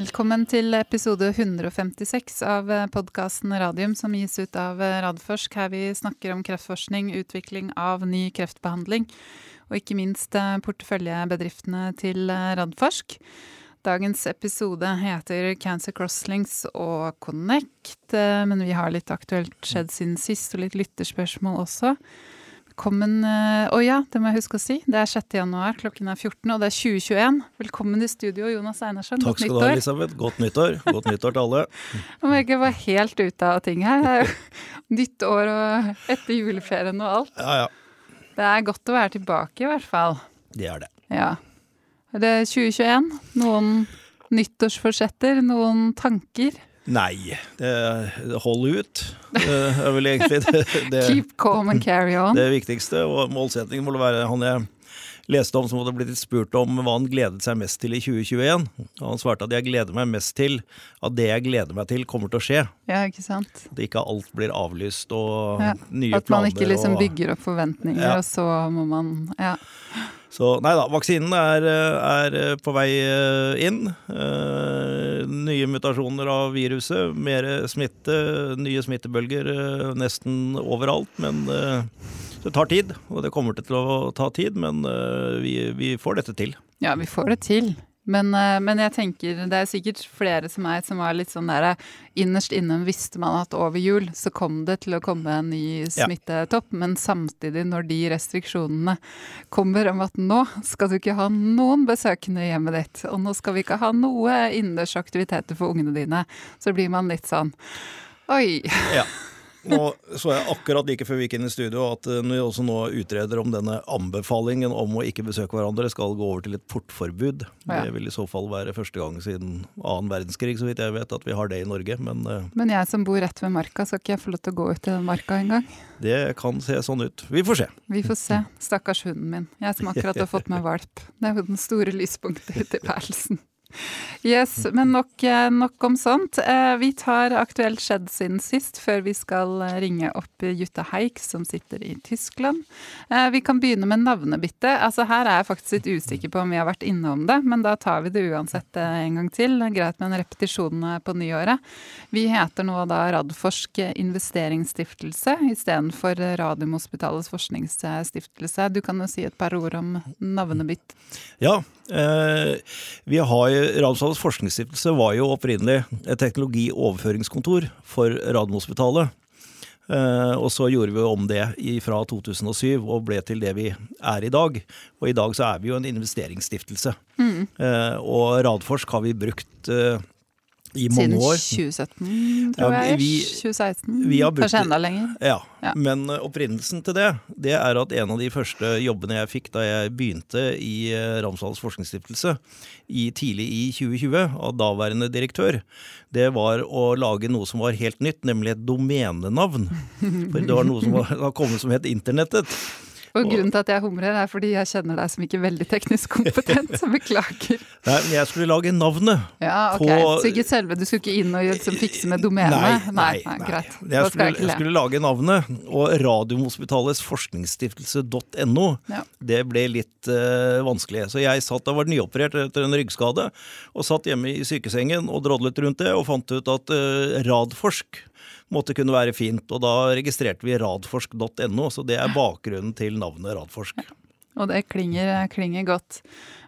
Velkommen til episode 156 av podkasten Radium, som gis ut av Radforsk, her vi snakker om kreftforskning, utvikling av ny kreftbehandling, og ikke minst porteføljebedriftene til Radforsk. Dagens episode heter Cancer Crosslinks og Connect, men vi har litt aktuelt skjedd siden sist, og litt lytterspørsmål også. Velkommen Å oh ja, det må jeg huske å si. Det er 6. januar, klokken er 14, og det er 2021. Velkommen i studio, Jonas Einarsson. Takk skal du ha, Elisabeth. Godt nyttår. Godt nyttår til alle. Jeg ikke bare helt ute av ting her. Det er jo nytt år og etter juleferien og alt. Ja, ja. Det er godt å være tilbake, i hvert fall. Det er det. Ja. Det er 2021. Noen nyttårsforsetter, noen tanker? Nei, det, hold ut. Det er vel egentlig det, det, Keep calm and carry on. Det viktigste. Og målsettingen må være han jeg leste om som hadde blitt spurt om hva han gledet seg mest til i 2021. Og han svarte at jeg gleder meg mest til at det jeg gleder meg til, kommer til å skje. Ja, ikke sant? At ikke alt blir avlyst og ja. nye planer. At man ikke liksom bygger opp forventninger, ja. og så må man Ja. Så nei da, vaksinen er, er, på vei inn. Nye mutasjoner av viruset, mer smitte, nye smittebølger nesten overalt. Men det tar tid, og det kommer til å ta tid. Men vi, vi får dette til. Ja, vi får det til. Men, men, jeg tenker det er sikkert flere som meg som var litt sånn der Innerst inne visste man at over jul så kom det til å komme en ny smittetopp, ja. men samtidig når de restriksjonene kommer om at nå skal du ikke ha noen besøkende i hjemmet ditt, og nå skal vi ikke ha noe innendørs aktiviteter for ungene dine, så blir man litt sånn Oi. Ja. Nå så jeg akkurat like før vi gikk inn i studio at eh, vi også nå utreder om denne anbefalingen om å ikke besøke hverandre skal gå over til et portforbud. Ja. Det vil i så fall være første gang siden annen verdenskrig, så vidt jeg vet, at vi har det i Norge. Men, eh, men jeg som bor rett ved marka, skal ikke jeg få lov til å gå ut i den marka engang? Det kan se sånn ut. Vi får se. Vi får se. Stakkars hunden min. Jeg som akkurat har fått meg valp. Det er jo den store lyspunktet i tilværelsen. Yes, men nok, eh, nok, om sånt. Eh, vi tar aktuelt skjedd siden sist, før vi skal eh, ringe opp Jutta Haik, som sitter i Tyskland. Vi kan begynne med navnebytte. Altså Her er jeg faktisk litt usikker på om vi har vært innom det, men da tar vi det uansett en gang til. Greit med en repetisjon på nyåret. Vi heter nå da Radforsk investeringsstiftelse istedenfor Radiumhospitalets forskningsstiftelse. Du kan jo si et par ord om navnebytt. Ja, vi har Radiumhospitalets forskningsstiftelse var jo opprinnelig et teknologioverføringskontor for Radiumhospitalet. Uh, og så gjorde vi om det fra 2007 og ble til det vi er i dag. Og i dag så er vi jo en investeringsstiftelse. Mm. Uh, og Radforsk har vi brukt i mange år. Siden 2017, tror ja, jeg. Vi, 2016, brukt, kanskje enda lenger. Ja, ja. Men uh, opprinnelsen til det, det er at en av de første jobbene jeg fikk da jeg begynte i uh, Ramsdals forskningsstiftelse i, tidlig i 2020, av daværende direktør, det var å lage noe som var helt nytt, nemlig et domenenavn. For det var noe som var, var kommet som het Internettet. Og grunnen til at jeg humrer, er fordi jeg kjenner deg som ikke veldig teknisk kompetent, så beklager. Nei, men jeg skulle lage navnet. Ja, ok. På... Så ikke selve, du skulle ikke inn og liksom, fikse med domenet? Nei, nei, nei, nei. greit. Jeg skulle, jeg, jeg skulle, lage navnet, og Radiumhospitalets forskningsstiftelse.no, ja. det ble litt uh, vanskelig. Så jeg satt, da var nyoperert etter en ryggskade, og satt hjemme i sykesengen og drodlet rundt det, og fant ut at uh, Radforsk måtte kunne være fint. Og da registrerte vi radforsk.no, så det er bakgrunnen til navnet Radforsk. Og det klinger, klinger godt.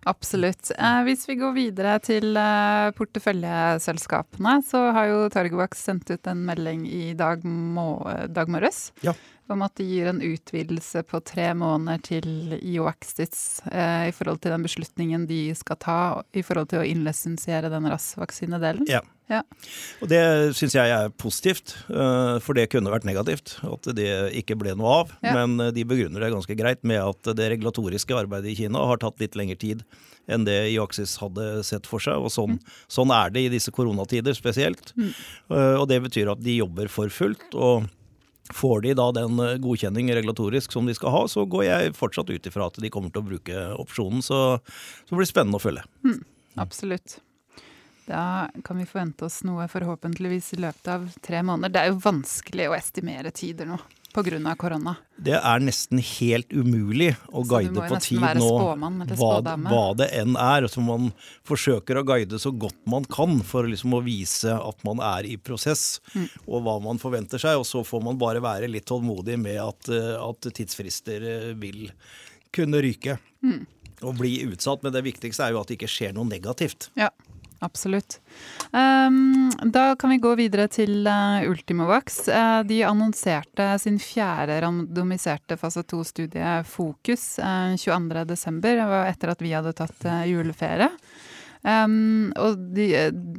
Absolutt. Eh, hvis vi går videre til eh, porteføljeselskapene, så har jo Targovax sendt ut en melding i dag, må, dag morges ja. om at de gir en utvidelse på tre måneder til IOAXIS eh, i forhold til den beslutningen de skal ta i forhold til å innlisensiere den RAS-vaksinedelen. Ja. Ja. Og det syns jeg er positivt, eh, for det kunne vært negativt at det ikke ble noe av. Ja. Men eh, de begrunner det ganske greit med at det regulatoriske arbeidet i Kina har tatt litt lengre tid enn det Iaxis hadde sett for seg. Og sånn, mm. sånn er det i disse koronatider spesielt. Mm. Eh, og det betyr at de jobber for fullt. og Får de da den godkjenning regulatorisk som de skal ha, så går jeg fortsatt ut ifra at de kommer til å bruke opsjonen. Så, så blir det spennende å følge. Mm, absolutt. Da kan vi forvente oss noe forhåpentligvis i løpet av tre måneder. Det er jo vanskelig å estimere tider nå. pga. korona? Det er nesten helt umulig å guide på tid nå hva, hva, det enn er. Så man forsøker å guide så godt man kan for liksom å vise at man er i prosess, mm. og hva man forventer seg. Og så får man bare være litt tålmodig med at, eh, at tidsfrister eh, vil kunne ryke. Mm. Og bli utsatt. Men det viktigste er jo at det ikke skjer noe negativt. Ja. Absolutt. Um, da kan vi gå videre til uh, Ultimovax. Uh, de annonserte sin fjerde randomiserte fase 2-studie Fokus uh, 22.12. Etter at vi hadde tatt uh, juleferie. Um, og de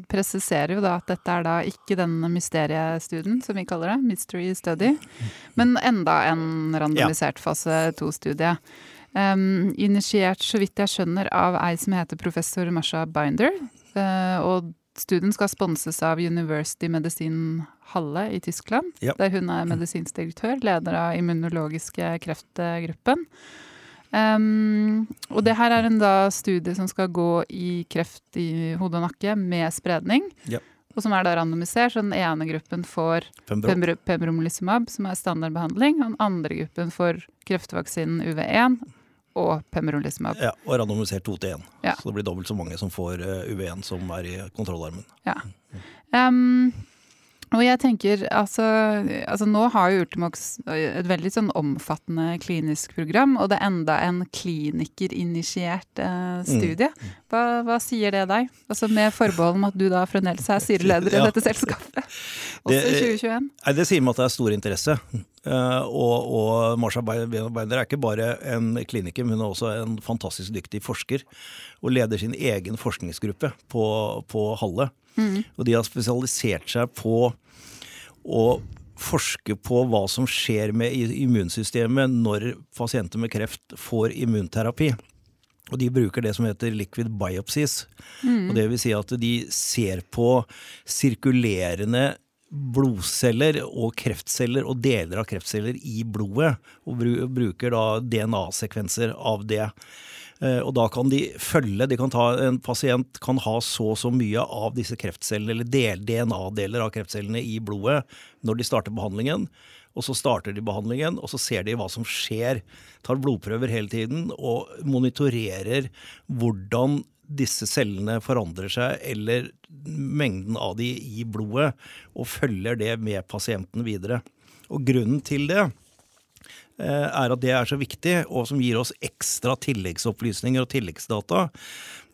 presiserer jo da at dette er da ikke den mysteriestudien, som vi kaller det, mystery study, men enda en randomisert fase 2-studie. Um, initiert, så vidt jeg skjønner, av ei som heter professor Masha Binder, Eh, og studien skal sponses av University Medisin Halle i Tyskland, ja. der hun er medisinsk direktør, leder av immunologiske kreftgruppen. Um, og det her er en da studie som skal gå i kreft i hode og nakke med spredning. Ja. Og som er da randomisert. Så den ene gruppen får pembrolizumab, som er standardbehandling. Og den andre gruppen får kreftvaksinen UV1 og pembrolizumab. Ja, og randomisert to til én. Ja. Så det blir dobbelt så mange som får eh, UV1 som er i kontrollarmen. Ja. Um, og jeg tenker, altså, altså, Nå har jo Ultimox et veldig sånn omfattende klinisk program, og det er enda en klinikerinitiert eh, studie. Mm. Hva, hva, sier det deg? Altså Med forbehold om at du da fremdeles er styreleder i ja. dette selskapet, også i 2021? Nei, Det sier meg at det er stor interesse. Uh, og, og Marsha Beider er ikke bare en kliniker, men også en fantastisk dyktig forsker. Og leder sin egen forskningsgruppe på, på Halle. Mm. Og de har spesialisert seg på å forske på hva som skjer med immunsystemet når pasienter med kreft får immunterapi. Og de bruker det som heter liquid biopsies. Mm. Og det vil si at de ser på sirkulerende blodceller og kreftceller og deler av kreftceller i blodet, og bruker da DNA-sekvenser av det. Eh, og da kan de følge de kan ta, En pasient kan ha så og så mye av disse kreftcellene, eller DNA-deler av kreftcellene i blodet når de starter behandlingen. Og så starter de behandlingen, og så ser de hva som skjer. Tar blodprøver hele tiden og monitorerer hvordan disse cellene forandrer seg, eller mengden av de i blodet, og følger det med pasienten videre. Og grunnen til det er at det er så viktig, og som gir oss ekstra tilleggsopplysninger og tilleggsdata,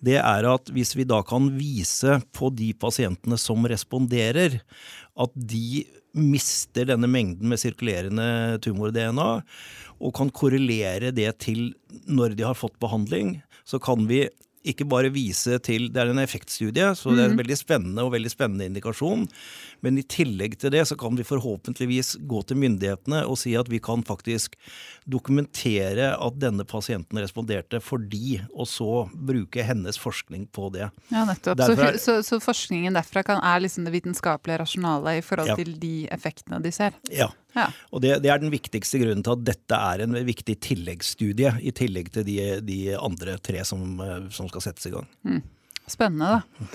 det er at hvis vi da kan vise på de pasientene som responderer, at de mister denne mengden med sirkulerende tumor-DNA, og kan korrelere det til når de har fått behandling, så kan vi ikke bare vise til Det er en effektstudie, så det er en mhm. veldig spennende og veldig spennende indikasjon. Men i tillegg til det så kan vi forhåpentligvis gå til myndighetene og si at vi kan faktisk dokumentere at denne pasienten responderte fordi, og så bruke hennes forskning på det. Ja, nettopp. Er, så, så, så, forskningen derfra kan, er liksom det vitenskapelige rasjonalet i forhold ja. til de effektene de ser? Ja. Ja. Og det, det, er den viktigste grunnen til at dette er en viktig tilleggsstudie, i tillegg til de, de andre tre som, eh, som, skal settes i gang. Mm. Spennende, da.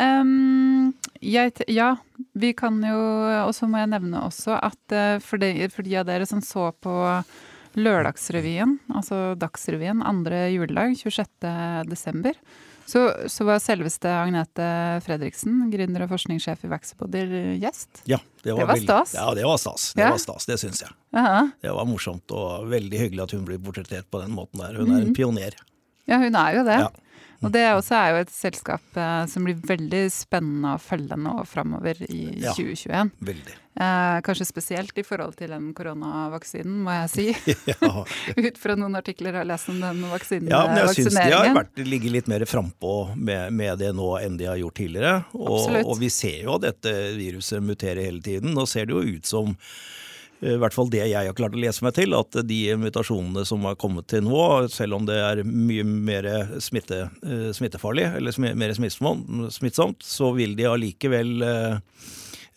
Um, jeg, ja, vi kan jo Og så må jeg nevne også at uh, for, de, for de av dere som så på Lørdagsrevyen, altså Dagsrevyen, andre juledag, 26.12., så, så, var selveste Agnete Fredriksen, gründer og forskningssjef i Vaxbody, gjest. Ja, det var, det var stas. Ja, det var stas. Det, ja. var stas, det syns jeg. Aha. Det var morsomt og veldig hyggelig at hun blir portrettert på den måten der. Hun er en mhm. pioner. Ja, hun er jo det. Ja. Og det også er jo et selskap eh, som blir veldig spennende å følge nå framover i ja, 2021. Veldig. Eh, kanskje spesielt i forhold til den koronavaksinen, må jeg si. ja. Ut fra noen artikler jeg har lest om den vaksinen, Ja, men jeg syns de har vært, ligget litt mer frampå med, med det nå enn de har gjort tidligere. Og, og vi ser jo at dette viruset muterer hele tiden. Nå ser det jo ut som i hvert fall det jeg har klart å lese meg til, at de mutasjonene som har kommet til nå, selv om det er mye mer smitte, eh, smittefarlig, eller mer smittsomt, så vil de allikevel eh,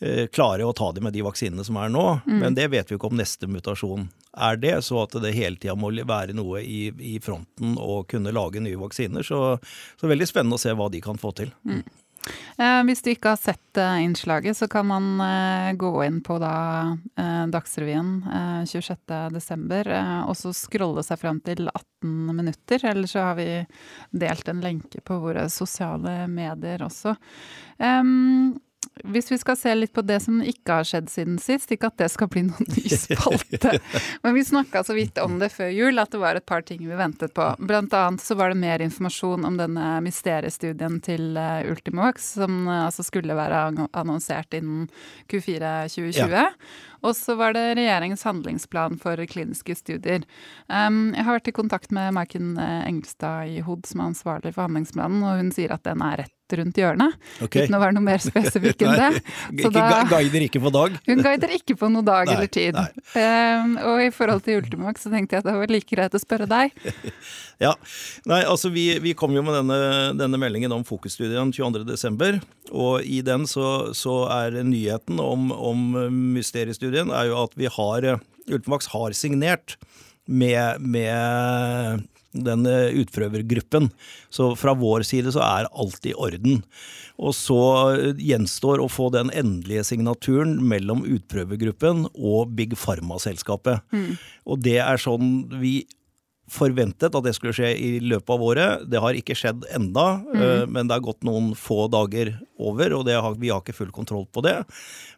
eh, klare å ta det med de vaksinene som er nå. Mm. Men det vet vi ikke om neste mutasjon er det. Så at det hele tida må være noe i, i, fronten og kunne lage nye vaksiner. Så, så veldig spennende å se hva de kan få til. Mm. Eh, hvis du ikke har sett eh, innslaget, så kan man eh, gå inn på da Dagsrevyen 26.12. og så scrolle seg fram til 18 minutter. Eller så har vi delt en lenke på våre sosiale medier også. Hvis vi skal se litt på det som ikke har skjedd siden sist, ikke at det skal bli noen ny spalte, men vi snakka så vidt om det før jul, at det var et par ting vi ventet på. Blant annet så var det mer informasjon om denne mysteriestudien til eh, Ultimovax, som eh, altså skulle være annonsert innen Q4 2020. Ja. Og så var det regjeringens handlingsplan for kliniske studier. Um, jeg har vært i kontakt med Maiken eh, Engelstad i HOD, som er ansvarlig for handlingsplanen, og hun sier at den er rett rundt hjørnet. Okay. Uten å være noe mer spesifikk enn det. Så da, guider ikke på dag? Hun guider ikke på noe dag nei, eller tid. Um, og i forhold til Ultimax så tenkte jeg at det var like greit å spørre deg. ja, nei altså vi, vi kom jo med denne, denne meldingen om fokusstudien 22.12. Og i den så, så er nyheten om, om mysteriestudien er jo at vi har Ultimax har signert med, med den eh, utprøvergruppen. Så fra vår side så er alt i orden. Og så eh, gjenstår å få den endelige signaturen mellom utprøvergruppen og Big Pharma-selskapet. Mm. Og det er sånn vi forventet at det skulle skje i løpet av året. Det har ikke skjedd enda, mm. men det har gått noen få dager over, og har, vi har ikke full kontroll på det.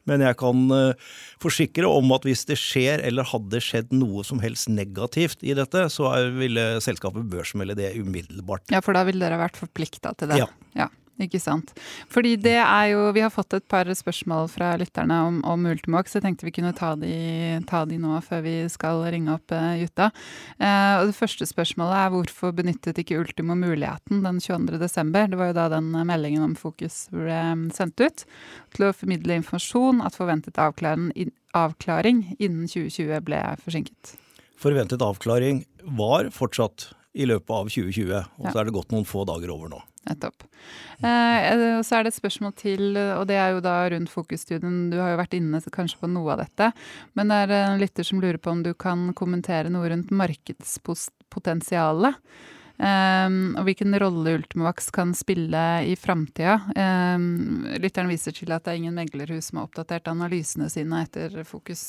Men jeg kan eh, forsikre om at hvis det skjer eller hadde skjedd noe som helst negativt i dette, så ville selskapet børsmelde det umiddelbart. Ja, for da ville dere vært forplikta til det? Ja. ja. Ikke sant. Fordi det er jo Vi har fått et par spørsmål fra lytterne om, om Ultimox. Jeg tenkte vi kunne ta de, ta de, nå før vi skal ringe opp uh, Jutta. Uh, og Det første spørsmålet er hvorfor benyttet ikke Ultimo muligheten den 22.12.? Det var jo da den meldingen om fokus ble sendt ut. Til å formidle informasjon at forventet avklaring, avklaring innen 2020 ble forsinket. Forventet avklaring var fortsatt i løpet av 2020, og ja. så er det gått noen få dager over nå. Nettopp. Eh, så er det et spørsmål til, og det er jo da rundt fokusstudien. Du har jo vært inne kanskje på noe av dette, men det er en lytter som lurer på om du kan kommentere noe rundt markedspotensialet. Eh, og hvilken rolle Ultimovax kan spille i framtida. Eh, lytteren viser til at det er ingen meglerhus som har oppdatert analysene sine etter fokus.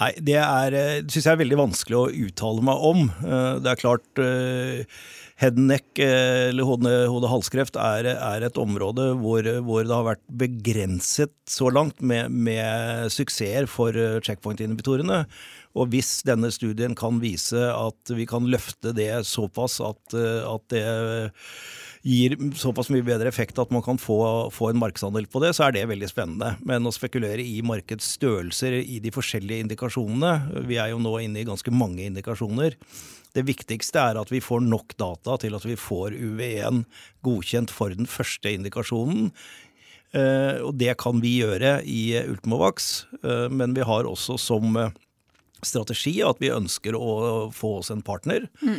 Nei, det er, eh, syns jeg er veldig vanskelig å uttale meg om. Uh, det er klart uh, head neck eh, eller hode-halskreft er, er, et område hvor, hvor, det har vært begrenset så langt med, med suksesser for eh, checkpoint-inhibitorene. Og hvis denne studien kan vise at vi kan løfte det såpass at, eh, at det gir såpass mye bedre effekt at man kan få, få, en markedsandel på det, så er det veldig spennende. Men å spekulere i markedsstørrelser i de forskjellige indikasjonene Vi er jo nå inne i ganske mange indikasjoner. Det viktigste er at vi får nok data til at vi får UV1 godkjent for den første indikasjonen. Eh, og det kan vi gjøre i Ultimovax, eh, men vi har også som strategi at vi ønsker å få oss en partner. Mm.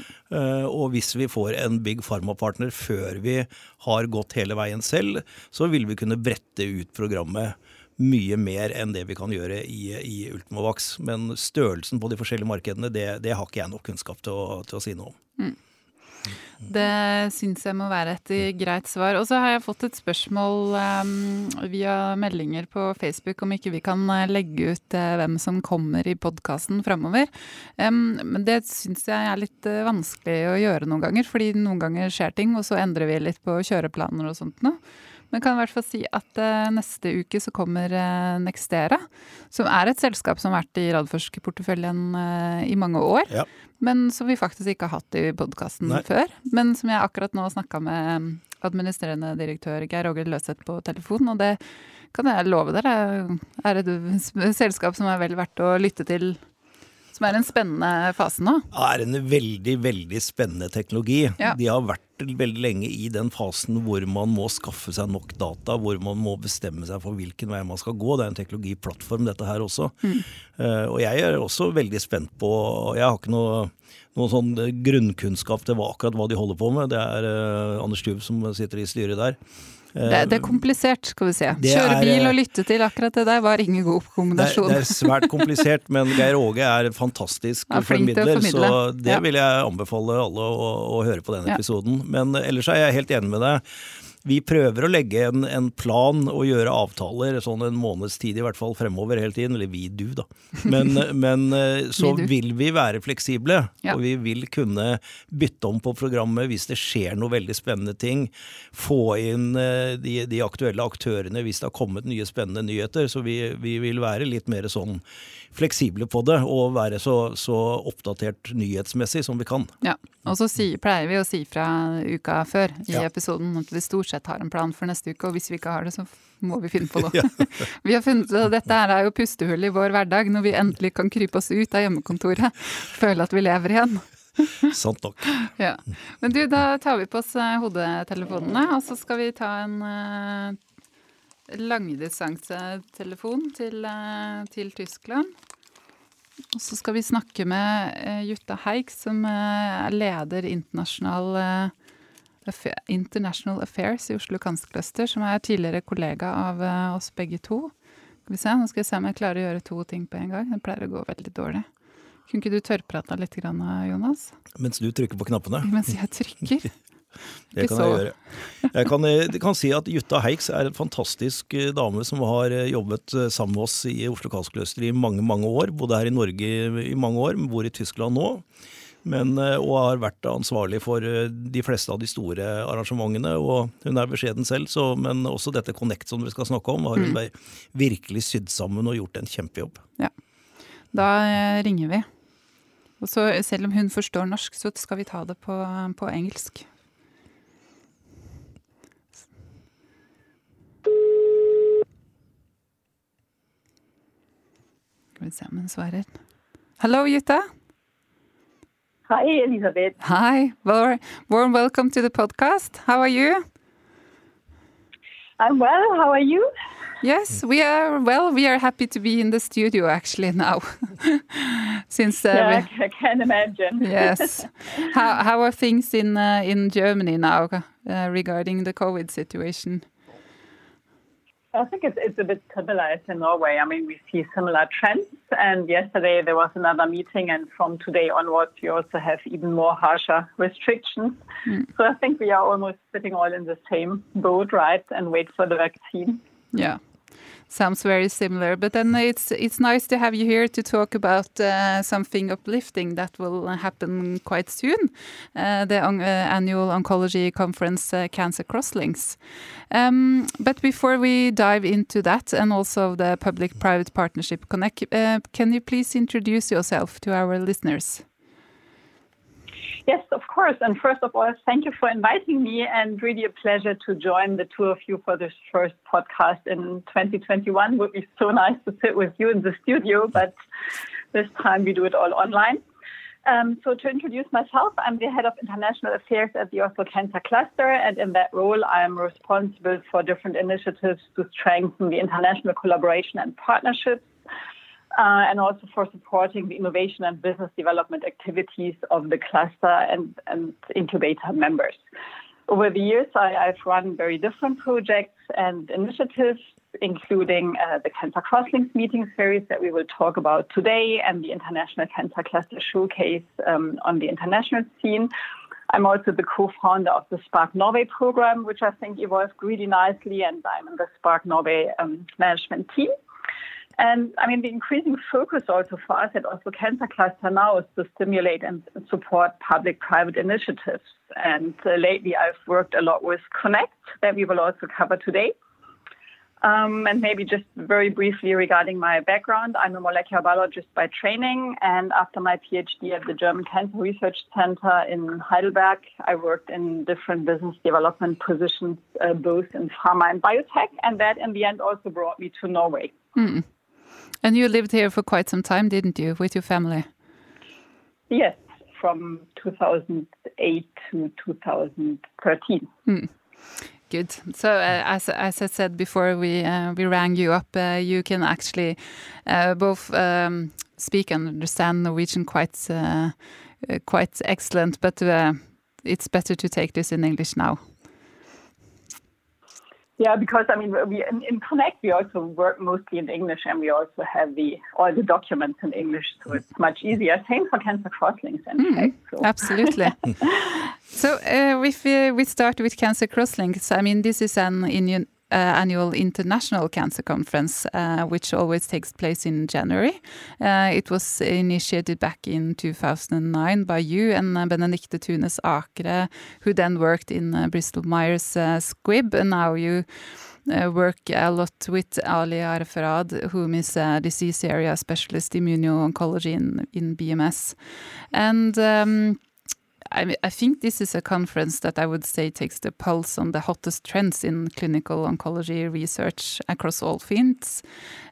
Og hvis vi får en big pharma-partner før vi har gått hele veien selv, så vil vi kunne brette ut programmet mye mer enn det vi kan gjøre i, i Ultimovax. Men størrelsen på de forskjellige markedene, det, det har ikke jeg nok kunnskap til å, til å si noe om. Mm. Det syns jeg må være et greit svar. Og så har jeg fått et spørsmål um, via meldinger på Facebook om ikke vi kan eh, legge ut uh, hvem som kommer i podkasten framover. Um, men det syns jeg er litt uh, vanskelig å gjøre noen ganger, fordi noen ganger skjer ting, og så endrer vi litt på kjøreplaner og sånt noe. Men kan i hvert fall si at uh, neste uke så kommer uh, Nextera, som er et selskap som har vært i Radforsk-porteføljen uh, i mange år. Ja. Men som vi faktisk ikke har hatt i podkasten før. Men som jeg akkurat nå snakka med administrerende direktør Geir Åge Løseth på telefon, og det kan jeg love dere er et selskap som er vel verdt å lytte til som er en spennende fase nå? Det er en veldig, veldig spennende teknologi. Ja. De har vært veldig lenge i den fasen hvor man må skaffe seg nok data, hvor man må bestemme seg for hvilken vei man skal gå. Det er en teknologiplattform, dette her også. Mm. Uh, og jeg er også veldig spent på Jeg har ikke noe, noe sånn grunnkunnskap til hva, akkurat hva de holder på med. Det er uh, Anders Stubb som sitter i styret der. Det, det, er komplisert, skal vi si. Kjøre bil og lytte til akkurat det der var ingen god kombinasjon. Det, det er svært komplisert, men Geir Åge er en fantastisk ja, formidler, så det ja. vil jeg anbefale alle å, å høre på denne episoden. Men ellers er jeg helt enig med deg. Vi prøver å legge en, en, plan og gjøre avtaler sånn en måneds tid i hvert fall fremover hele tiden. Eller vi, du, da. Men, men så så vil vi være fleksible, ja. og vi vil kunne bytte om på programmet hvis det skjer noe veldig spennende ting. Få inn eh, de, de aktuelle aktørene hvis det har kommet nye spennende nyheter. Så vi, vi vil være litt mer sånn fleksible på det, og være så, så oppdatert nyhetsmessig som vi kan. Ja, og så si, pleier vi å si fra uka før i ja. episoden at vi stort sett har en plan for neste uke, og hvis vi ikke har det, så må vi finne på noe. vi har funnet at Dette er jo pustehull i vår hverdag, når vi endelig kan krype oss ut av hjemmekontoret. Føle at vi lever igjen. Sant nok. Ja. Men du, da tar vi på oss eh, hodetelefonene, og så skal vi ta en uh, langdistansetelefon til, uh, til Tyskland. Og så skal vi snakke med Jutta Heik, som er leder internasjonal International Affairs i Oslo Kanskluster, som er tidligere kollega av uh, oss begge to. Skal vi se, Nå skal jeg se om jeg klarer å gjøre to ting på en gang. Det pleier å gå veldig dårlig. Kunne ikke du tørrprata litt, Jonas? Mens du trykker på knappene? Mens jeg trykker. Det kan jeg gjøre. Jeg kan, jeg kan, si at Jutta Heiks er en fantastisk eh, dame som har eh, jobbet sammen med oss i Oslo Kunstcluster i mange mange år. Bodde her i Norge i mange år, men bor i Tyskland nå men, eh, og har vært ansvarlig for eh, de fleste av de store arrangementene. og Hun er beskjeden selv, så, men også dette Connect som vi skal snakke om, har hun mm. virkelig sydd sammen og gjort en kjempejobb. Ja, Da eh, ringer vi. Og så Selv om hun forstår norsk, så skal vi ta det på, på engelsk. Skal vi se om hun svarer. Hallo, Jutta. Hi, Elizabeth. Hi, warm, warm welcome to the podcast. How are you? I'm well. How are you? Yes, we are well. We are happy to be in the studio actually now, since uh, yeah, we, I can imagine. yes, how how are things in uh, in Germany now uh, regarding the COVID situation? I think it's, it's a bit similar as in Norway. I mean, we see similar trends. And yesterday there was another meeting, and from today onwards, we also have even more harsher restrictions. Mm. So I think we are almost sitting all in the same boat, right, and wait for the vaccine. Yeah sounds very similar. But then it's it's nice to have you here to talk about uh, something uplifting that will happen quite soon, uh, the uh, annual oncology conference, uh, Cancer Crosslinks. Um, but before we dive into that and also the public-private partnership Connect, uh, can you please introduce yourself to our listeners? Yes, of course. And first of all, thank you for inviting me and really a pleasure to join the two of you for this first podcast in 2021. It would be so nice to sit with you in the studio, but this time we do it all online. Um, so to introduce myself, I'm the head of international affairs at the Oslo Cancer Cluster, and in that role, I'm responsible for different initiatives to strengthen the international collaboration and partnerships uh, and also for supporting the innovation and business development activities of the cluster and, and incubator members. Over the years, I, have run very different projects and initiatives, including uh, the Cancer Crosslinks meeting series that we will talk about today and the International Cancer Cluster Showcase um, on the international scene. I'm also the co-founder of the Spark Norway program, which I think evolved really nicely, and I'm in the Spark Norway um, management team. And I mean, the increasing focus also for us at Oslo Cancer Cluster now is to stimulate and support public private initiatives. And uh, lately, I've worked a lot with Connect, that we will also cover today. Um, and maybe just very briefly regarding my background, I'm a molecular biologist by training. And after my PhD at the German Cancer Research Center in Heidelberg, I worked in different business development positions, uh, both in pharma and biotech. And that in the end also brought me to Norway. Mm. And you lived here for quite some time, didn't you, with your family? Yes, from 2008 to 2013. Hmm. Good. So, uh, as as I said before, we uh, we rang you up. Uh, you can actually uh, both um, speak and understand Norwegian quite uh, uh, quite excellent, but it's better to take this in English now. Yeah, because I mean, we in, in, Connect we also work mostly in English, and we also have the all the documents in English, so it's much easier. Same for Cancer Crosslinks, in mm, fact. So. Absolutely. So uh, if we, we start with Cancer Crosslinks, I mean, this is an in, uh, annual international cancer conference, uh, which always takes place in January. Uh, it was initiated back in 2009 by you and uh, Benedicte Tunes Akre, who then worked in uh, Bristol Myers Squibb, and now you work a lot with Ali Arfarad, whom is a disease area specialist immuno-oncology in, in BMS. And um, I, I, think this is a conference that I would say takes the pulse on the hottest trends in clinical oncology research across all fields.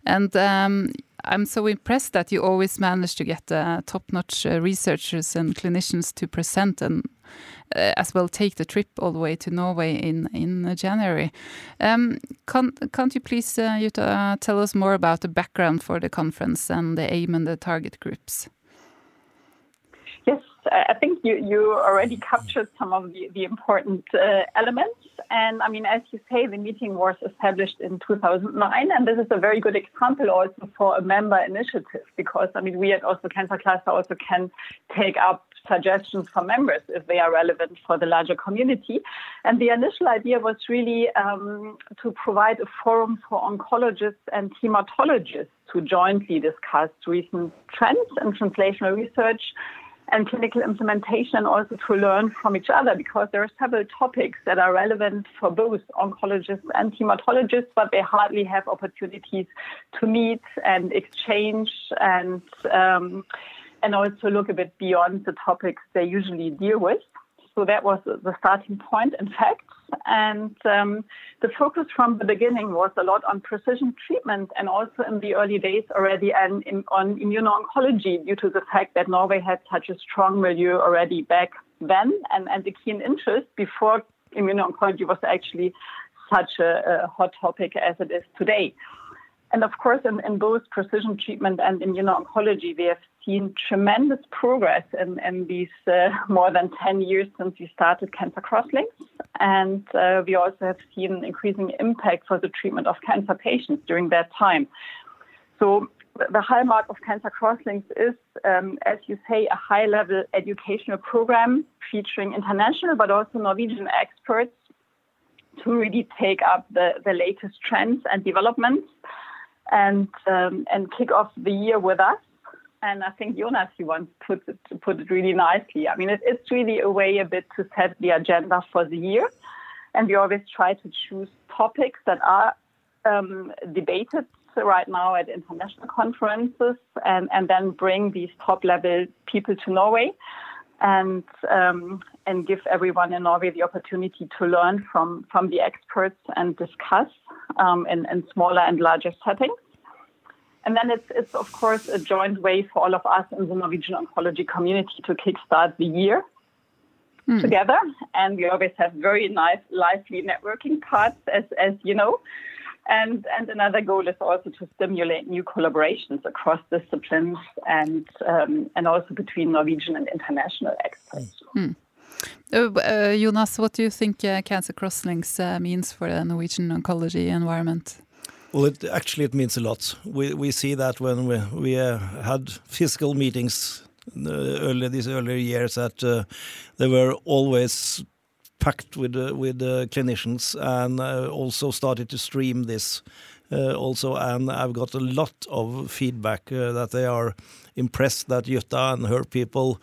And um, I'm so impressed that you always manage to get uh, top-notch uh, researchers and clinicians to present and uh, as well take the trip all the way to Norway in in January. Um, can't, can't you please, uh, Jutta, tell us more about the background for the conference and the aim and the target groups? I think you, you already captured some of the, the important uh, elements. And I mean, as you say, the meeting was established in 2009, and this is a very good example also for a member initiative because I mean, we at Oslo Cancer Cluster also can take up suggestions from members if they are relevant for the larger community. And the initial idea was really um, to provide a forum for oncologists and hematologists to jointly discuss recent trends in translational research and clinical implementation and also to learn from each other because there are several topics that are relevant for both oncologists and hematologists, but they hardly have opportunities to meet and exchange and um, and also look a bit beyond the topics they usually deal with. So that was the starting point, in fact. And um, the focus from the beginning was a lot on precision treatment and also in the early days already and in, on immuno-oncology due to the fact that Norway had such a strong milieu already back then and, and the keen interest before immuno-oncology was actually such a, a hot topic as it is today. And of course, in, in both precision treatment and immuno-oncology, we have seen tremendous progress in, in these uh, more than 10 years since we started Cancer Crosslinks. And uh, we also have seen increasing impact for the treatment of cancer patients during that time. So the hallmark of Cancer Crosslinks is, um, as you say, a high-level educational program featuring international but also Norwegian experts to really take up the, the latest trends and developments and um, and kick off the year with us. And I think Jonas, he once put it put it really nicely. I mean, it, it's really a way a bit to set the agenda for the year, and we always try to choose topics that are um, debated right now at international conferences, and and then bring these top level people to Norway. And um, and give everyone in Norway the opportunity to learn from from the experts and discuss um, in, in smaller and larger settings. And then it's, it's, of course, a joint way for all of us in the Norwegian oncology community to kickstart the year mm. together. And we always have very nice, lively networking parts, as, as you know. And, and another goal is also to stimulate new collaborations across disciplines and, um, and also between Norwegian and international experts. Mm. Uh, Jonas, what do you think uh, Cancer Crosslinks uh, means for the Norwegian oncology environment? Well, it, actually, it means a lot. We we see that when we we uh, had physical meetings uh, earlier these earlier years, that uh, they were always packed with with clinicians, and also started to stream this uh, also, and I've got a lot of feedback uh, that they are impressed that Jutta and her people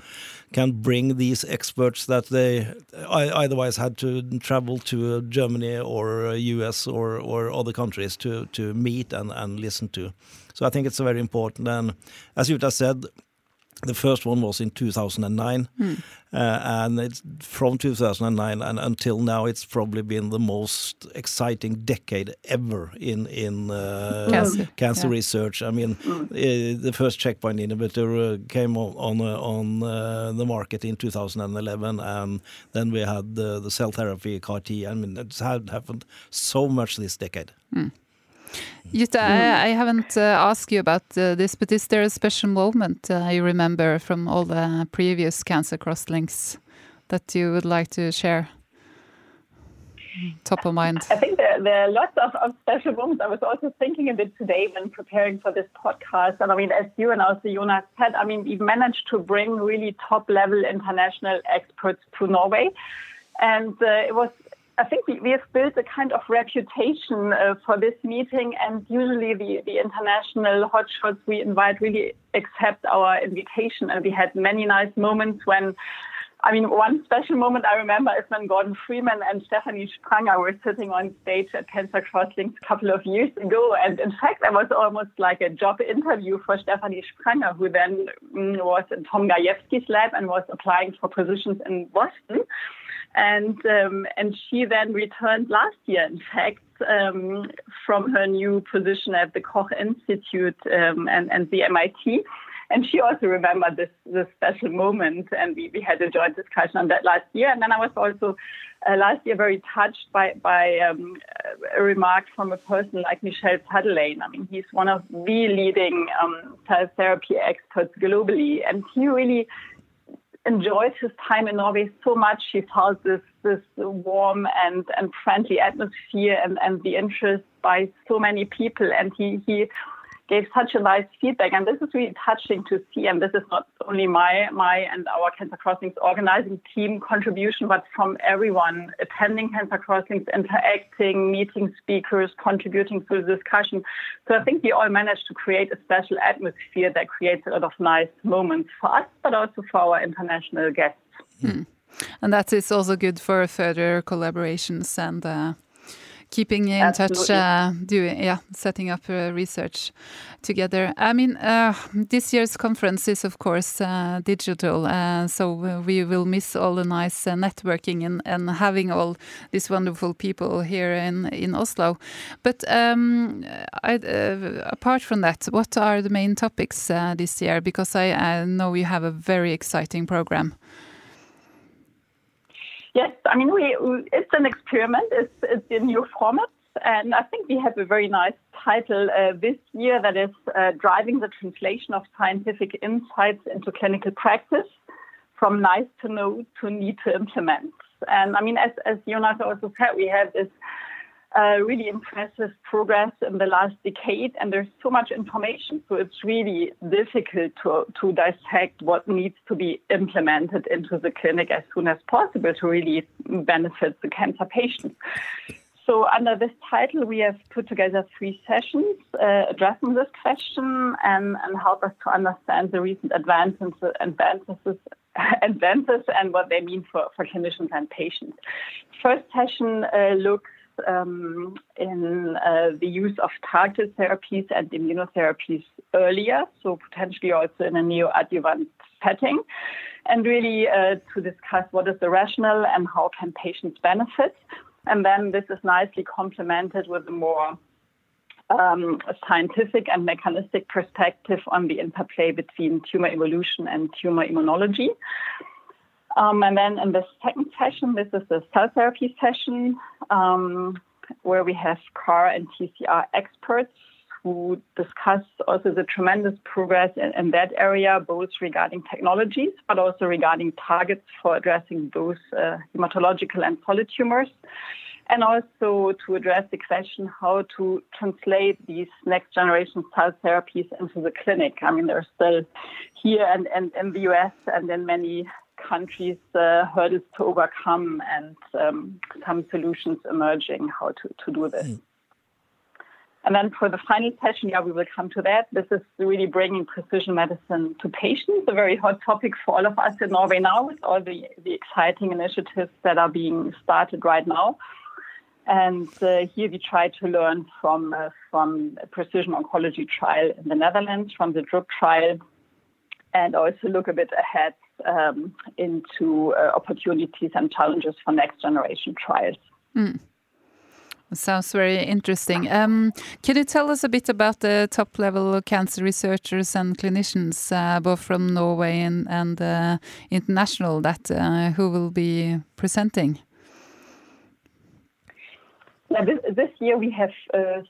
can bring these experts that they otherwise had to travel to uh, Germany or uh, US or, or other countries to, to meet and, and listen to. So I think it's very important. And as Jutta said, the first one was in 2009, mm. uh, and it's from 2009 and until now, it's probably been the most exciting decade ever in in uh, cancer, cancer yeah. research. I mean, mm. uh, the first checkpoint inhibitor uh, came on on, uh, on uh, the market in 2011, and then we had the, the cell therapy CAR T. I mean, it's had happened so much this decade. Mm. Jutta, I, I, haven't uh, asked you about uh, this, but is there a special moment uh, you remember from all the previous Cancer Crosslinks that you would like to share? Top of mind. I think there, there, are lots of, of, special moments. I was also thinking a bit today when preparing for this podcast. And I mean, as you and also Jonas said, I mean, we've managed to bring really top level international experts to Norway. And uh, it was, I think we, we, have built a kind of reputation uh, for this meeting. And usually the, the international hotshots we invite really accept our invitation. And we had many nice moments when I mean, one special moment I remember is when Gordon Freeman and Stephanie Spranger were sitting on stage at Cancer Crosslinks a couple of years ago. And in fact, that was almost like a job interview for Stephanie Spranger, who then mm, was in Tom Gajewski's lab and was applying for positions in Boston. And um, and she then returned last year, in fact, um, from her new position at the Koch Institute um, and, and the MIT and she also remembered this this special moment, and we, we had a joint discussion on that last year. And then I was also uh, last year very touched by by um, a remark from a person like Michel Sadelain. I mean, he's one of the leading um, therapy experts globally, and he really enjoyed his time in Norway so much. He felt this this warm and, and friendly atmosphere and, and the interest by so many people, and he he gave such a nice feedback. And this is really touching to see. And this is not only my, my and our Cancer Crosslinks organizing team contribution, but from everyone attending Cancer Crosslinks, interacting, meeting speakers, contributing to the discussion. So I think we all managed to create a special atmosphere that creates a lot of nice moments for us, but also for our international guests. Hmm. And that is also good for further collaborations and uh, keeping in Absolutely. touch, uh, doing yeah, setting up uh, research together. I mean, uh, this year's conference is of course uh, digital, uh, so we will miss all the nice uh, networking and, and having all these wonderful people here in in Oslo. But um, I, apart from that, what are the main topics this year? Because I, I know you have a very exciting program. Yes, I mean, we, it's an experiment. It's, it's a new format. And I think we have a very nice title uh, this year that is uh, driving the translation of scientific insights into clinical practice from nice to know to need to implement. And I mean, as, as Jonas also said, we have this uh, really impressive progress in the last decade, and there's so much information, so it's really difficult to, to dissect what needs to be implemented into the clinic as soon as possible to really benefit the cancer patients. So, under this title, we have put together three sessions uh, addressing this question and, and help us to understand the recent advances, advances, advances and what they mean for, for clinicians and patients. First session uh, looks um, in uh, the use of targeted therapies and immunotherapies earlier, so potentially also in a neoadjuvant setting, and really uh, to discuss what is the rationale and how can patients benefit. And then this is nicely complemented with a more um, scientific and mechanistic perspective on the interplay between tumor evolution and tumor immunology. Um, and then in the second session, this is the cell therapy session um, where we have CAR and TCR experts who discuss also the tremendous progress in, in, that area, both regarding technologies, but also regarding targets for addressing those uh, hematological and solid tumors. And also to address the question how to translate these next generation cell therapies into the clinic. I mean, they're still here and, and in the US and in many countries uh, hurdles to overcome and um, some solutions emerging how to, to do this. Mm. And then for the final session, yeah, we will come to that. This is really bringing precision medicine to patients, a very hot topic for all of us in Norway now with all the, the exciting initiatives that are being started right now. And uh, here we try to learn from uh, from a precision oncology trial in the Netherlands, from the DRUP trial, and also look a bit ahead um, into uh, opportunities and challenges for next generation trials. Mm. Sounds very interesting. Um, can you tell us a bit about the top level cancer researchers and clinicians, uh, both from Norway and, and uh, international, that uh, who will be presenting? Yeah, this, this, year we have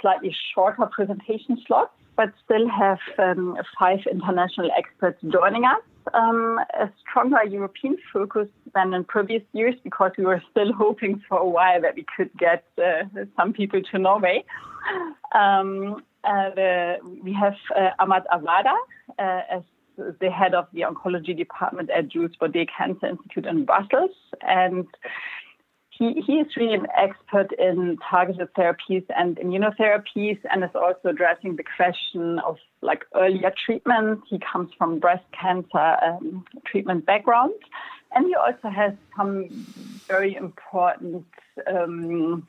slightly shorter presentation slots, but still have um, five international experts joining us. Um, a stronger European focus than in previous years because we were still hoping for a while that we could get uh, some people to Norway. Um, uh, we have uh, Ahmad Awada uh, as the head of the oncology department at Jules Bordet Cancer Institute in Brussels, and he, he is really an expert in targeted therapies and immunotherapies and is also addressing the question of like earlier treatment. He comes from breast cancer um, treatment background. And he also has some very important um,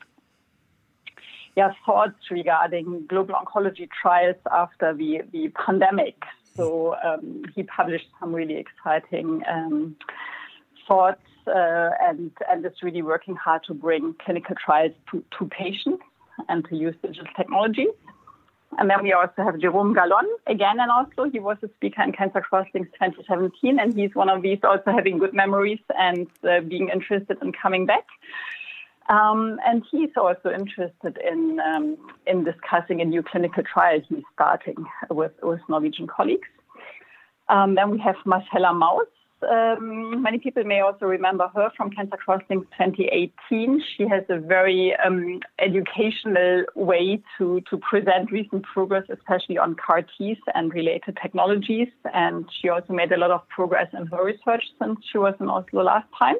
yeah, thoughts regarding global oncology trials after the, the pandemic. So um, he published some really exciting um, thoughts and, and is really working hard to bring clinical trials to, to patients and to use digital technology. And then we also have Jerome Galon, again in Oslo. He was a speaker in Cancer Crosslinks 2017, and he's one of these also having good memories and uh, being interested in coming back. Um, and he's also interested in um, in discussing a new clinical trial he's starting with, with Norwegian colleagues. Um, then we have Marcella Maus, um, many people may also remember her from Cancer Crosslinks 2018. She has a very um, educational way to, to present recent progress, especially on CAR Ts and related technologies. And she also made a lot of progress in her research since she was in Oslo last time.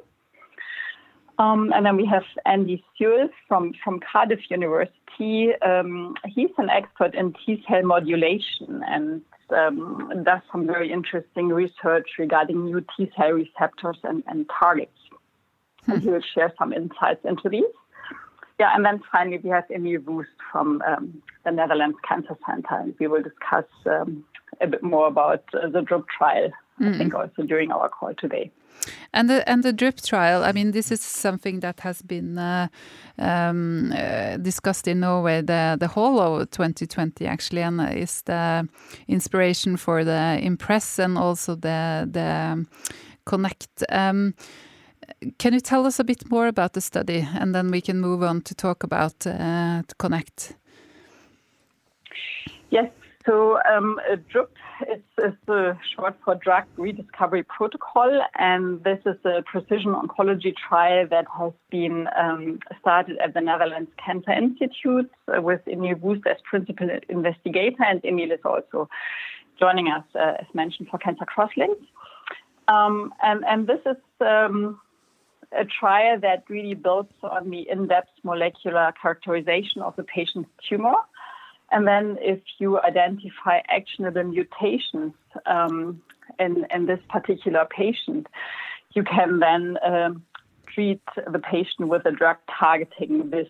Um, and then we have Andy Sewell from, from Cardiff University. Um, he's an expert in T cell modulation and um, does some very interesting research regarding new T cell receptors and, and targets. Hmm. And he will share some insights into these. Yeah, and then finally we have Emil Voest from um, the Netherlands Cancer Center, and we will discuss um, a bit more about uh, the DRUP trial, mm. I hmm. think also during our call today. And the and the DRUP trial. I mean, this is something that has been uh, um, uh, discussed in Norway the the whole of 2020 actually, and is the inspiration for the Impress and also the the Connect. Um, can you tell us a bit more about the study, and then we can move on to talk about uh, Connect? Yes. So um, DRUP is, is the short for Drug Rediscovery Protocol, and this is a precision oncology trial that has been um, started at the Netherlands Cancer Institute with Emil Voest as principal investigator, and Emil is also joining us, uh, as mentioned, for Cancer Crosslinks. Um, and, and this is um, a trial that really builds on the in-depth molecular characterization of the patient's tumor and then if you identify actionable mutations um, in, in this particular patient, you can then um, treat the patient with a drug targeting this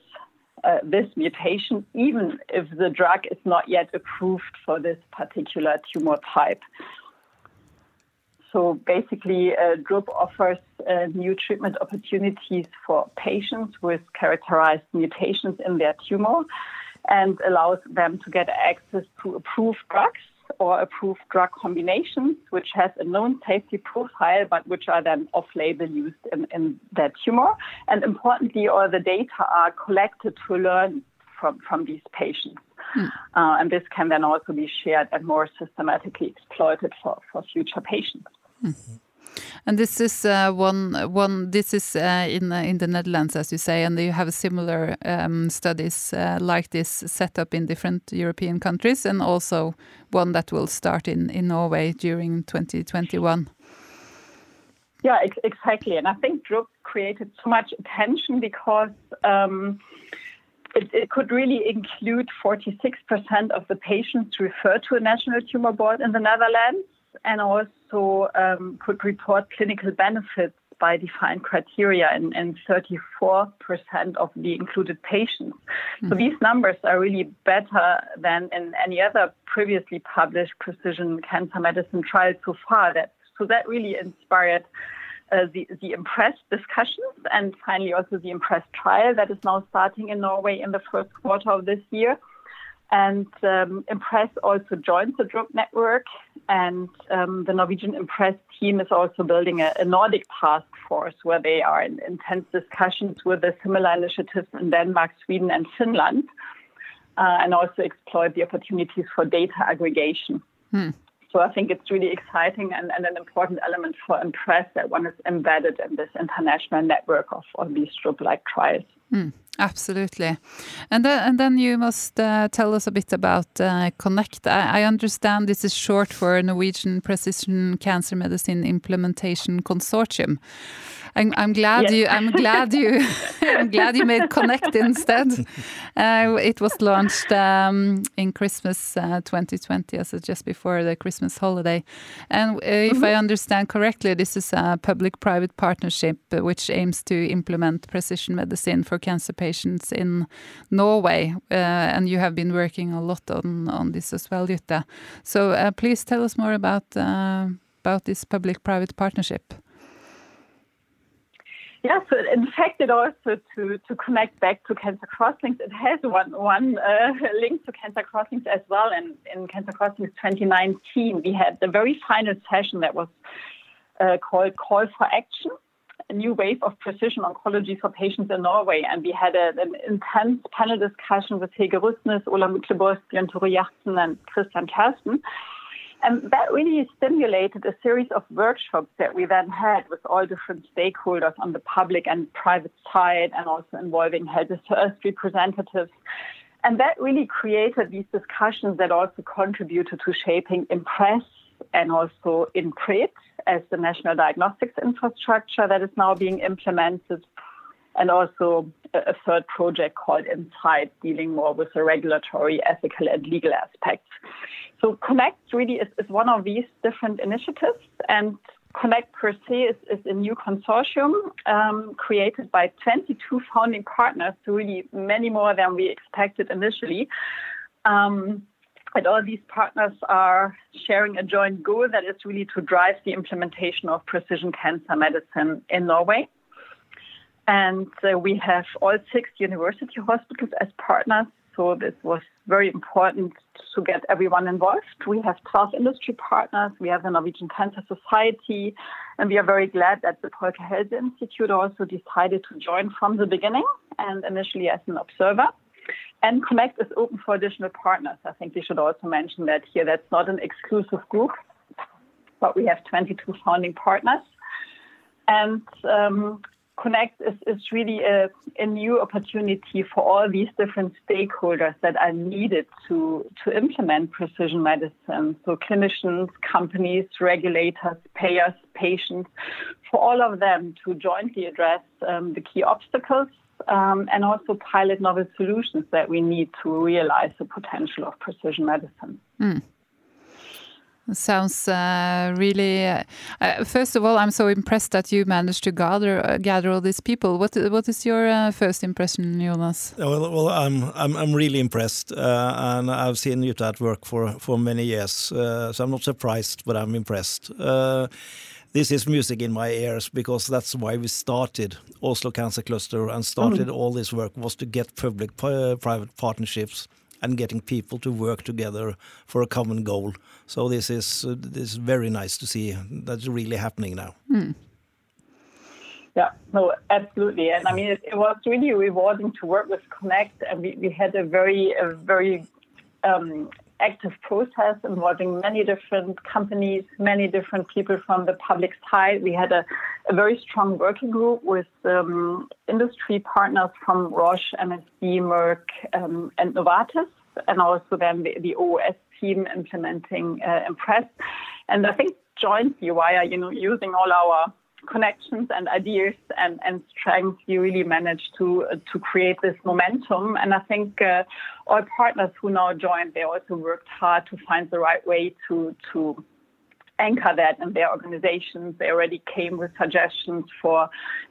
uh, this mutation, even if the drug is not yet approved for this particular tumor type. So basically, uh, DRUP offers uh, new treatment opportunities for patients with characterized mutations in their tumor and allows them to get access to approved drugs or approved drug combinations, which has a known safety profile, but which are then off-label used in, in that tumor. And importantly, all the data are collected to learn from, from these patients. Hmm. Uh, and this can then also be shared and more systematically exploited for, for future patients. Mm-hmm. And this is uh, one one. This is uh, in uh, in the Netherlands, as you say, and you have similar um, studies uh, like this set up in different European countries, and also one that will start in in Norway during 2021. Yeah, ex exactly. And I think DRUP created so much attention because. Um, it, it, could really include 46% of the patients referred to a national tumor board in the Netherlands and also um, could report clinical benefits by defined criteria in, in 34% of the included patients. Mm-hmm. So hmm. these numbers are really better than in any other previously published precision cancer medicine trial so far. That so that really inspired uh, the the Impress discussions and finally also the Impress trial that is now starting in Norway in the first quarter of this year. And um, Impress also joined the DRUP network, and um, the Norwegian Impress team is also building a, a Nordic task force where they are in intense discussions with the similar initiatives in Denmark, Sweden, and Finland, uh, and also exploit the opportunities for data aggregation. Hmm. so I think it's really exciting and, and an important element for Impress that one is embedded in this international network of, of these DRUP-like trials. Mm, absolutely. And then, and then you must uh, tell us a bit about uh, Connect. I, I, understand this is short for Norwegian Precision Cancer Medicine Implementation Consortium. I'm, I'm glad yes. you. I'm glad you. I'm glad you made Connect instead. Uh, it was launched um, in Christmas uh, 2020, as just before the Christmas holiday. And uh, if mm -hmm. I understand correctly, this is a public-private partnership uh, which aims to implement precision medicine for cancer patients in Norway. Uh, and you have been working a lot on on this as well, Jutta. So uh, please tell us more about about this public-private partnership. Yeah, so in fact, it also to, to connect back to Cancer Crosslinks, it has one one uh, link to Cancer Crosslinks as well. And in Cancer Crosslinks 2019, we had the very final session that was uh, called Call for Action, a new wave of precision oncology for patients in Norway. And we had a, an intense panel discussion with Hege Russnes, Ola Myklebust, Bjørn Tore and Christian Kersten. And that really stimulated a series of workshops that we then had with all different stakeholders on the public and private side, and also involving health first representatives. And that really created these discussions that also contributed to shaping Impress and also INPRED as the national diagnostics infrastructure that is now being implemented, and also a third project called Insight, dealing more with the regulatory, ethical, and legal aspects. So Connect really is, is one of these different initiatives, and Connect per se is, is a new consortium um, created by 22 founding partners, so really many more than we expected initially. Um, and all these partners are sharing a joint goal that is really to drive the implementation of precision cancer medicine in Norway. And uh, we have all six university hospitals as partners. So this was very important to get everyone involved. We have 12 industry partners. We have the Norwegian Cancer Society. And we are very glad that the Public Health Institute also decided to join from the beginning and initially as an observer. And Connect is open for additional partners. I think we should also mention that here that's not an exclusive group, but we have 22 founding partners. And um, Connect is, is really a, a, new opportunity for all these different stakeholders that are needed to, to implement precision medicine. So, clinicians, companies, regulators, payers, patients, for all of them to jointly address um, the key obstacles um, and also pilot novel solutions that we need to realize the potential of precision medicine. Mm. Sounds uh, really. Uh, uh, first of all, I'm so impressed that you managed to gather uh, gather all these people. What what is your uh, first impression, Jonas? Well, well, I'm I'm, I'm really impressed, uh, and I've seen you at work for for many years, so I'm not surprised, but I'm impressed. This is music in my ears because that's why we started Oslo Cancer Cluster and started mm. all this work was to get public-private partnerships and getting people to work together for a common goal. So this is uh, this is very nice to see that's really happening now. Mm. Yeah, no, absolutely. And I mean, it, it, was really rewarding to work with Connect, and we, we had a very, a very um, active process involving many different companies, many different people from the public side. We had a, a very strong working group with um, industry partners from Roche, MSD, Merck, um, and Novartis, and also then the, the OUS team implementing uh, Impress. And I think jointly via you know using all our connections and ideas and, and strengths, you really managed to uh, to create this momentum. And I think uh, all partners who now joined, they also worked hard to find the right way to to anchor that in their organizations. They already came with suggestions for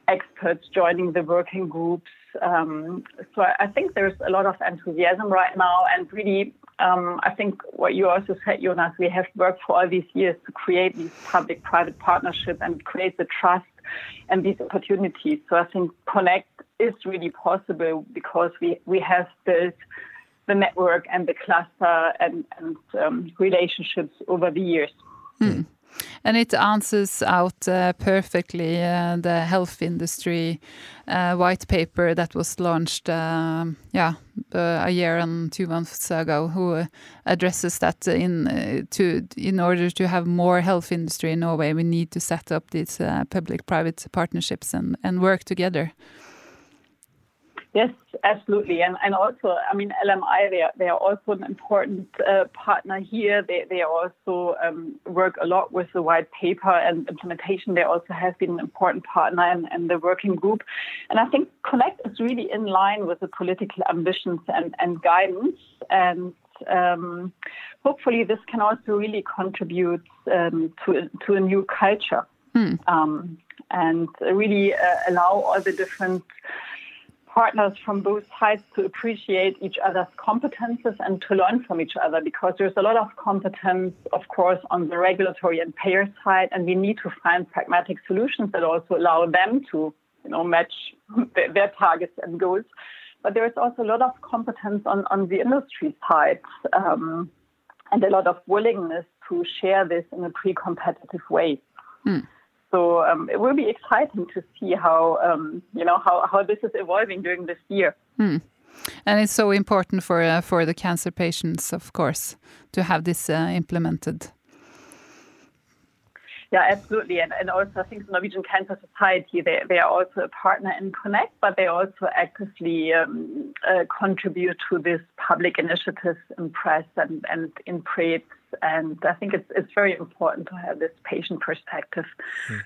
experts joining the working groups. Um, so I think there's a lot of enthusiasm right now, and really um, I think what you also said, Jonas, we have worked for all these years to create these public-private partnerships and create the trust and these opportunities. So I think Connect is really possible because we, we have built the network and the cluster and, and um, relationships over the years. Hmm. And it answers out uh, perfectly uh, the health industry uh, white paper that was launched, um, yeah, a year and two months ago, who addresses that in uh, to in order to have more health industry in Norway, we need to set up these uh, public-private partnerships and and work together. Yes, absolutely. And and also, I mean, LMI, they are, they are also an important uh, partner here. They, they also um, work a lot with the white paper and implementation. They also have been an important partner in, in the working group. And I think Connect is really in line with the political ambitions and, and guidance. And um, hopefully, this can also really contribute um, to, to a new culture hmm. um, and really uh, allow all the different partners from both sides to appreciate each other's competences and to learn from each other because there's a lot of competence, of course, on the regulatory and payer side, and we need to find pragmatic solutions that also allow them to, you know, match their, their targets and goals. But there is also a lot of competence on, on the industry side um, and a lot of willingness to share this in a pre-competitive way. Mm. So um, it will be exciting to see how um, you know how, how this is evolving during this year. Hmm. And it's so important for uh, for the cancer patients, of course, to have this uh, implemented. Yeah, absolutely. And, and also, I think the Norwegian Cancer Society, they, they are also a partner in Connect, but they also actively um, uh, contribute to this public initiatives Impress and, and in PREDS. And I think it's, it's very important to have this patient perspective mm.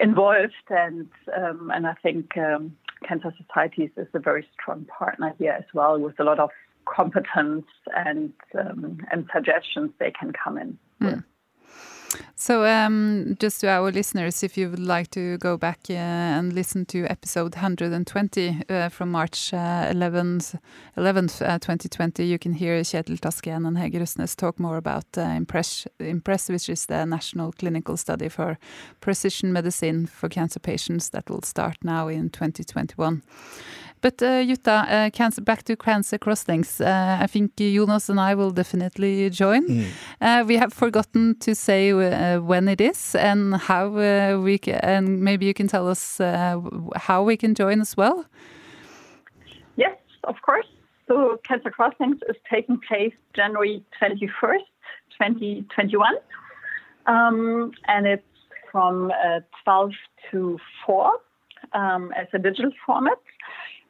involved. And, um, and I think um, Cancer Societies is a very strong partner here as well, with a lot of competence and, um, and suggestions they can come in. Mm. So, um, just to our listeners, if you would like to go back uh, and listen to episode 120 uh, from March uh, 11th, 11th 2020, you can hear Kjetil Taskén and Hege talk more about uh, Impress, Impress, which is the national clinical study for precision medicine for cancer patients that will start now in 2021. But uh, Jutta, uh, cancer, back to Cancer Crosslinks. Uh, I think Jonas and I will definitely join. Mm. Uh, we have forgotten to say uh, when it is and how uh, we can, and maybe you can tell us how we can join as well. Yes, of course. So Cancer Crosslinks is taking place January 21st, 2021. Um, and it's from 12 to 4 um, as a digital format.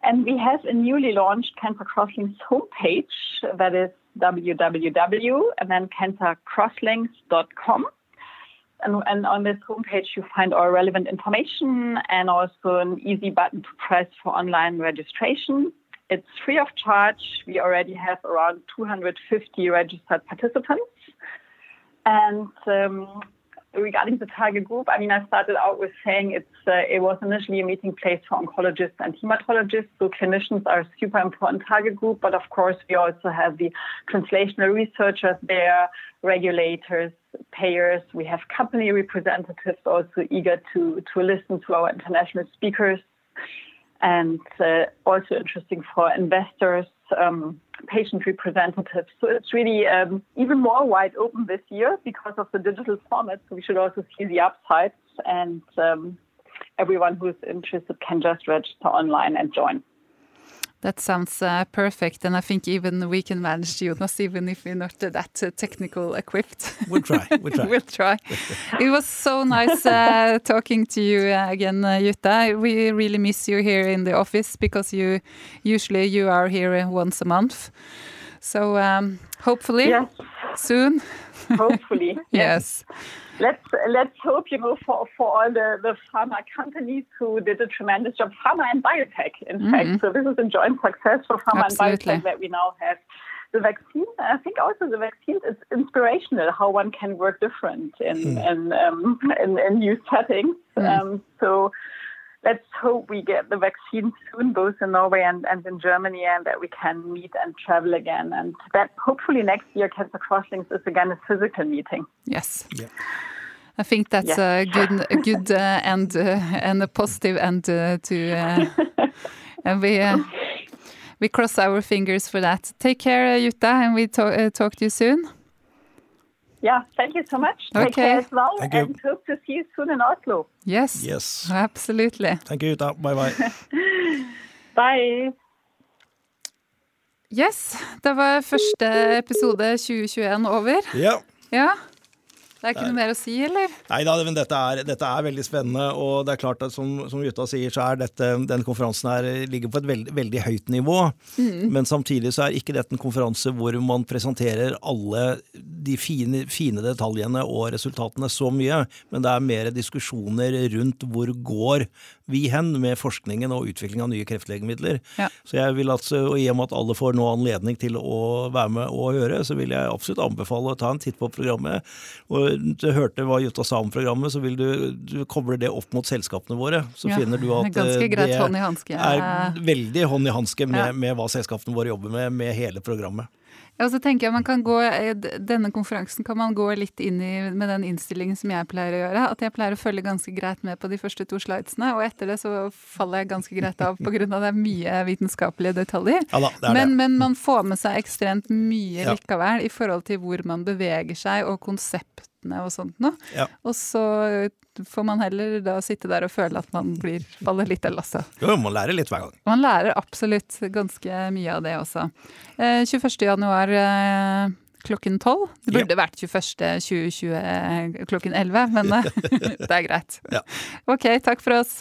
And we have a newly launched Cancer Crosslinks homepage that is www and then cancercrosslinks.com. And, and on this homepage, you find all relevant information and also an easy button to press for online registration. It's free of charge. We already have around 250 registered participants. And um, regarding the target group, I mean, I started out with saying it's uh, it was initially a meeting place for oncologists and hematologists. So clinicians are a super important target group, but of course we also have the translational researchers there, regulators, payers. We have company representatives also eager to to listen to our international speakers, and uh, also interesting for investors um, patient representatives. So it's really um, even more wide open this year because of the digital format. So we should also see the upsides, and um, everyone who's interested can just register online and join. That sounds uh, perfect, and I think even we can manage, Jonas, even if we're not that uh, technical equipped. We'll try. We'll try. we'll try. it was so nice uh, talking to you uh, again, uh, Jutta. We really miss you here in the office because you usually you are here uh, once a month. So um, hopefully yes. soon. Hopefully. yes. let's let's hope you know for for all the, the pharma companies who did a tremendous job, pharma and biotech, in mm-hmm. fact. So this is a joint success for pharma Absolutely. and biotech that we now have the vaccine. I think also the vaccine is inspirational how one can work different in mm. in, um, in, in new settings. Mm. Um, so let's hope we get the vaccine soon, both in Norway and, and in Germany, and that we can meet and travel again. And that hopefully next year, Cancer Crosslinks is again a physical meeting. Yes. Yeah. I think that's yes. a good, a good uh, and uh, and a positive end uh, to, uh, and we uh, we cross our fingers for that. Take care, Jutta, and we talk, uh, talk to you soon. Yeah, thank you so much. Take care as well, Thank you. and hope to see you soon in Oslo. Yes. Yes. Absolutely. Thank you, Jutta. Bye bye. Bye. Yes, da var første episode 2021 over. Ja. Ja. Det er ikke noe mer å si, eller? Nei da, men dette er, dette er veldig spennende. Og det er klart at som, som Jutta sier, så er dette, denne konferansen her ligger på et veldig, veldig høyt nivå. Men samtidig så er ikke dette en konferanse hvor man presenterer alle de fine, fine detaljene og resultatene så mye. Men det er mer diskusjoner rundt hvor går vi hen med forskningen og utvikling av nye kreftlegemidler. Ja. Så jeg vil at, og I og med at alle får nå anledning til å være med og høre, så vil jeg absolutt anbefale å ta en titt på programmet. Og Du hørte hva Jutta sa om programmet, så vil du, du kobler det opp mot selskapene våre. Så Ja, finner du at det er eh, det er veldig hånd i hanske med, med hva selskapene våre jobber med, med hele programmet. Ja, og så tenker jeg man kan gå, eh, Denne konferansen kan man gå litt inn i med den innstillingen som jeg pleier å gjøre. At jeg pleier å følge ganske greit med på de første to slidesene, og etter det så faller jeg ganske greit av pga. det er mye vitenskapelige detaljer. Ja da, det er Men, det. men man får med seg ekstremt mye Ja. likevel i forhold til hvor man beveger seg og konseptene og sånt noe. Ja. Og så får man heller da sitte der og føle at man blir, faller litt av lasset. Jo, man lærer litt hver gang. Man lærer absolutt ganske mye av det også. Eh, 21. januar eh, klokken 12. Det burde vært 21. 2020 klokken 11, men eh, det er greit. Ja. Ok, takk for oss.